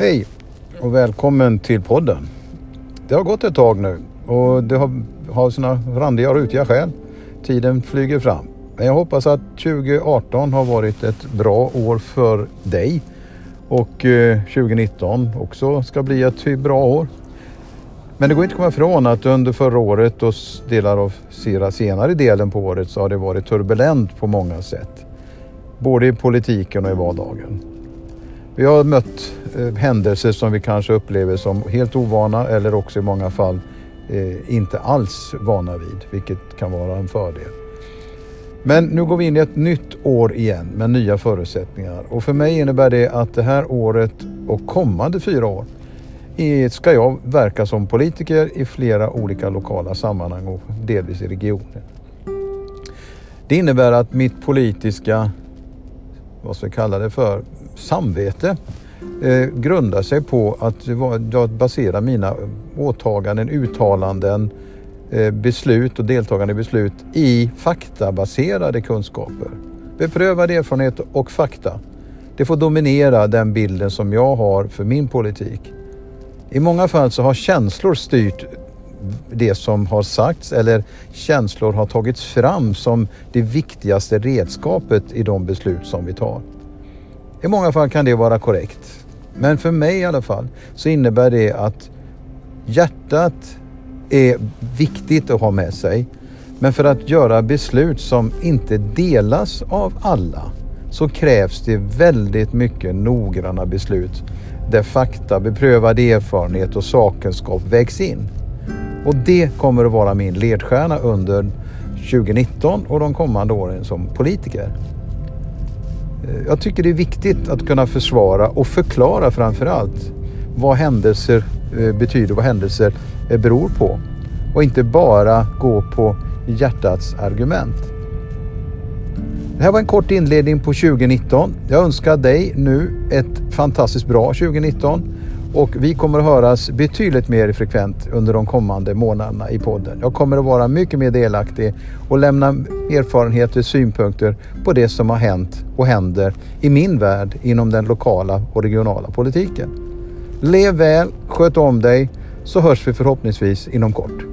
Hej och välkommen till podden. Det har gått ett tag nu och det har, har sina randiga och rutiga skäl. Tiden flyger fram. Men jag hoppas att 2018 har varit ett bra år för dig och eh, 2019 också ska bli ett bra år. Men det går inte att komma ifrån att under förra året och delar av senare delen på året så har det varit turbulent på många sätt. Både i politiken och i vardagen. Vi har mött eh, händelser som vi kanske upplever som helt ovana eller också i många fall eh, inte alls vana vid, vilket kan vara en fördel. Men nu går vi in i ett nytt år igen med nya förutsättningar och för mig innebär det att det här året och kommande fyra år ska jag verka som politiker i flera olika lokala sammanhang och delvis i regionen. Det innebär att mitt politiska, vad ska vi kalla det för, samvete eh, grundar sig på att jag baserar mina åtaganden, uttalanden, eh, beslut och deltagande i beslut i faktabaserade kunskaper. Beprövad erfarenhet och fakta. Det får dominera den bilden som jag har för min politik. I många fall så har känslor styrt det som har sagts eller känslor har tagits fram som det viktigaste redskapet i de beslut som vi tar. I många fall kan det vara korrekt. Men för mig i alla fall så innebär det att hjärtat är viktigt att ha med sig. Men för att göra beslut som inte delas av alla så krävs det väldigt mycket noggranna beslut där fakta, beprövad erfarenhet och sakkunskap vägs in. Och det kommer att vara min ledstjärna under 2019 och de kommande åren som politiker. Eh, jag tycker det är viktigt att kunna försvara och förklara framför allt vad händelser eh, betyder, vad händelser eh, beror på. Och inte bara gå på hjärtats argument. Det här var en kort inledning på 2019. Jag önskar dig nu ett fantastiskt bra 2019 och vi kommer att höras betydligt mer frekvent under de kommande månaderna i podden. Jag kommer att vara mycket mer delaktig och lämna erfarenheter och synpunkter på det som har hänt och händer i min värld inom den lokala och regionala politiken. Lev väl, sköt om dig så hörs vi förhoppningsvis inom kort.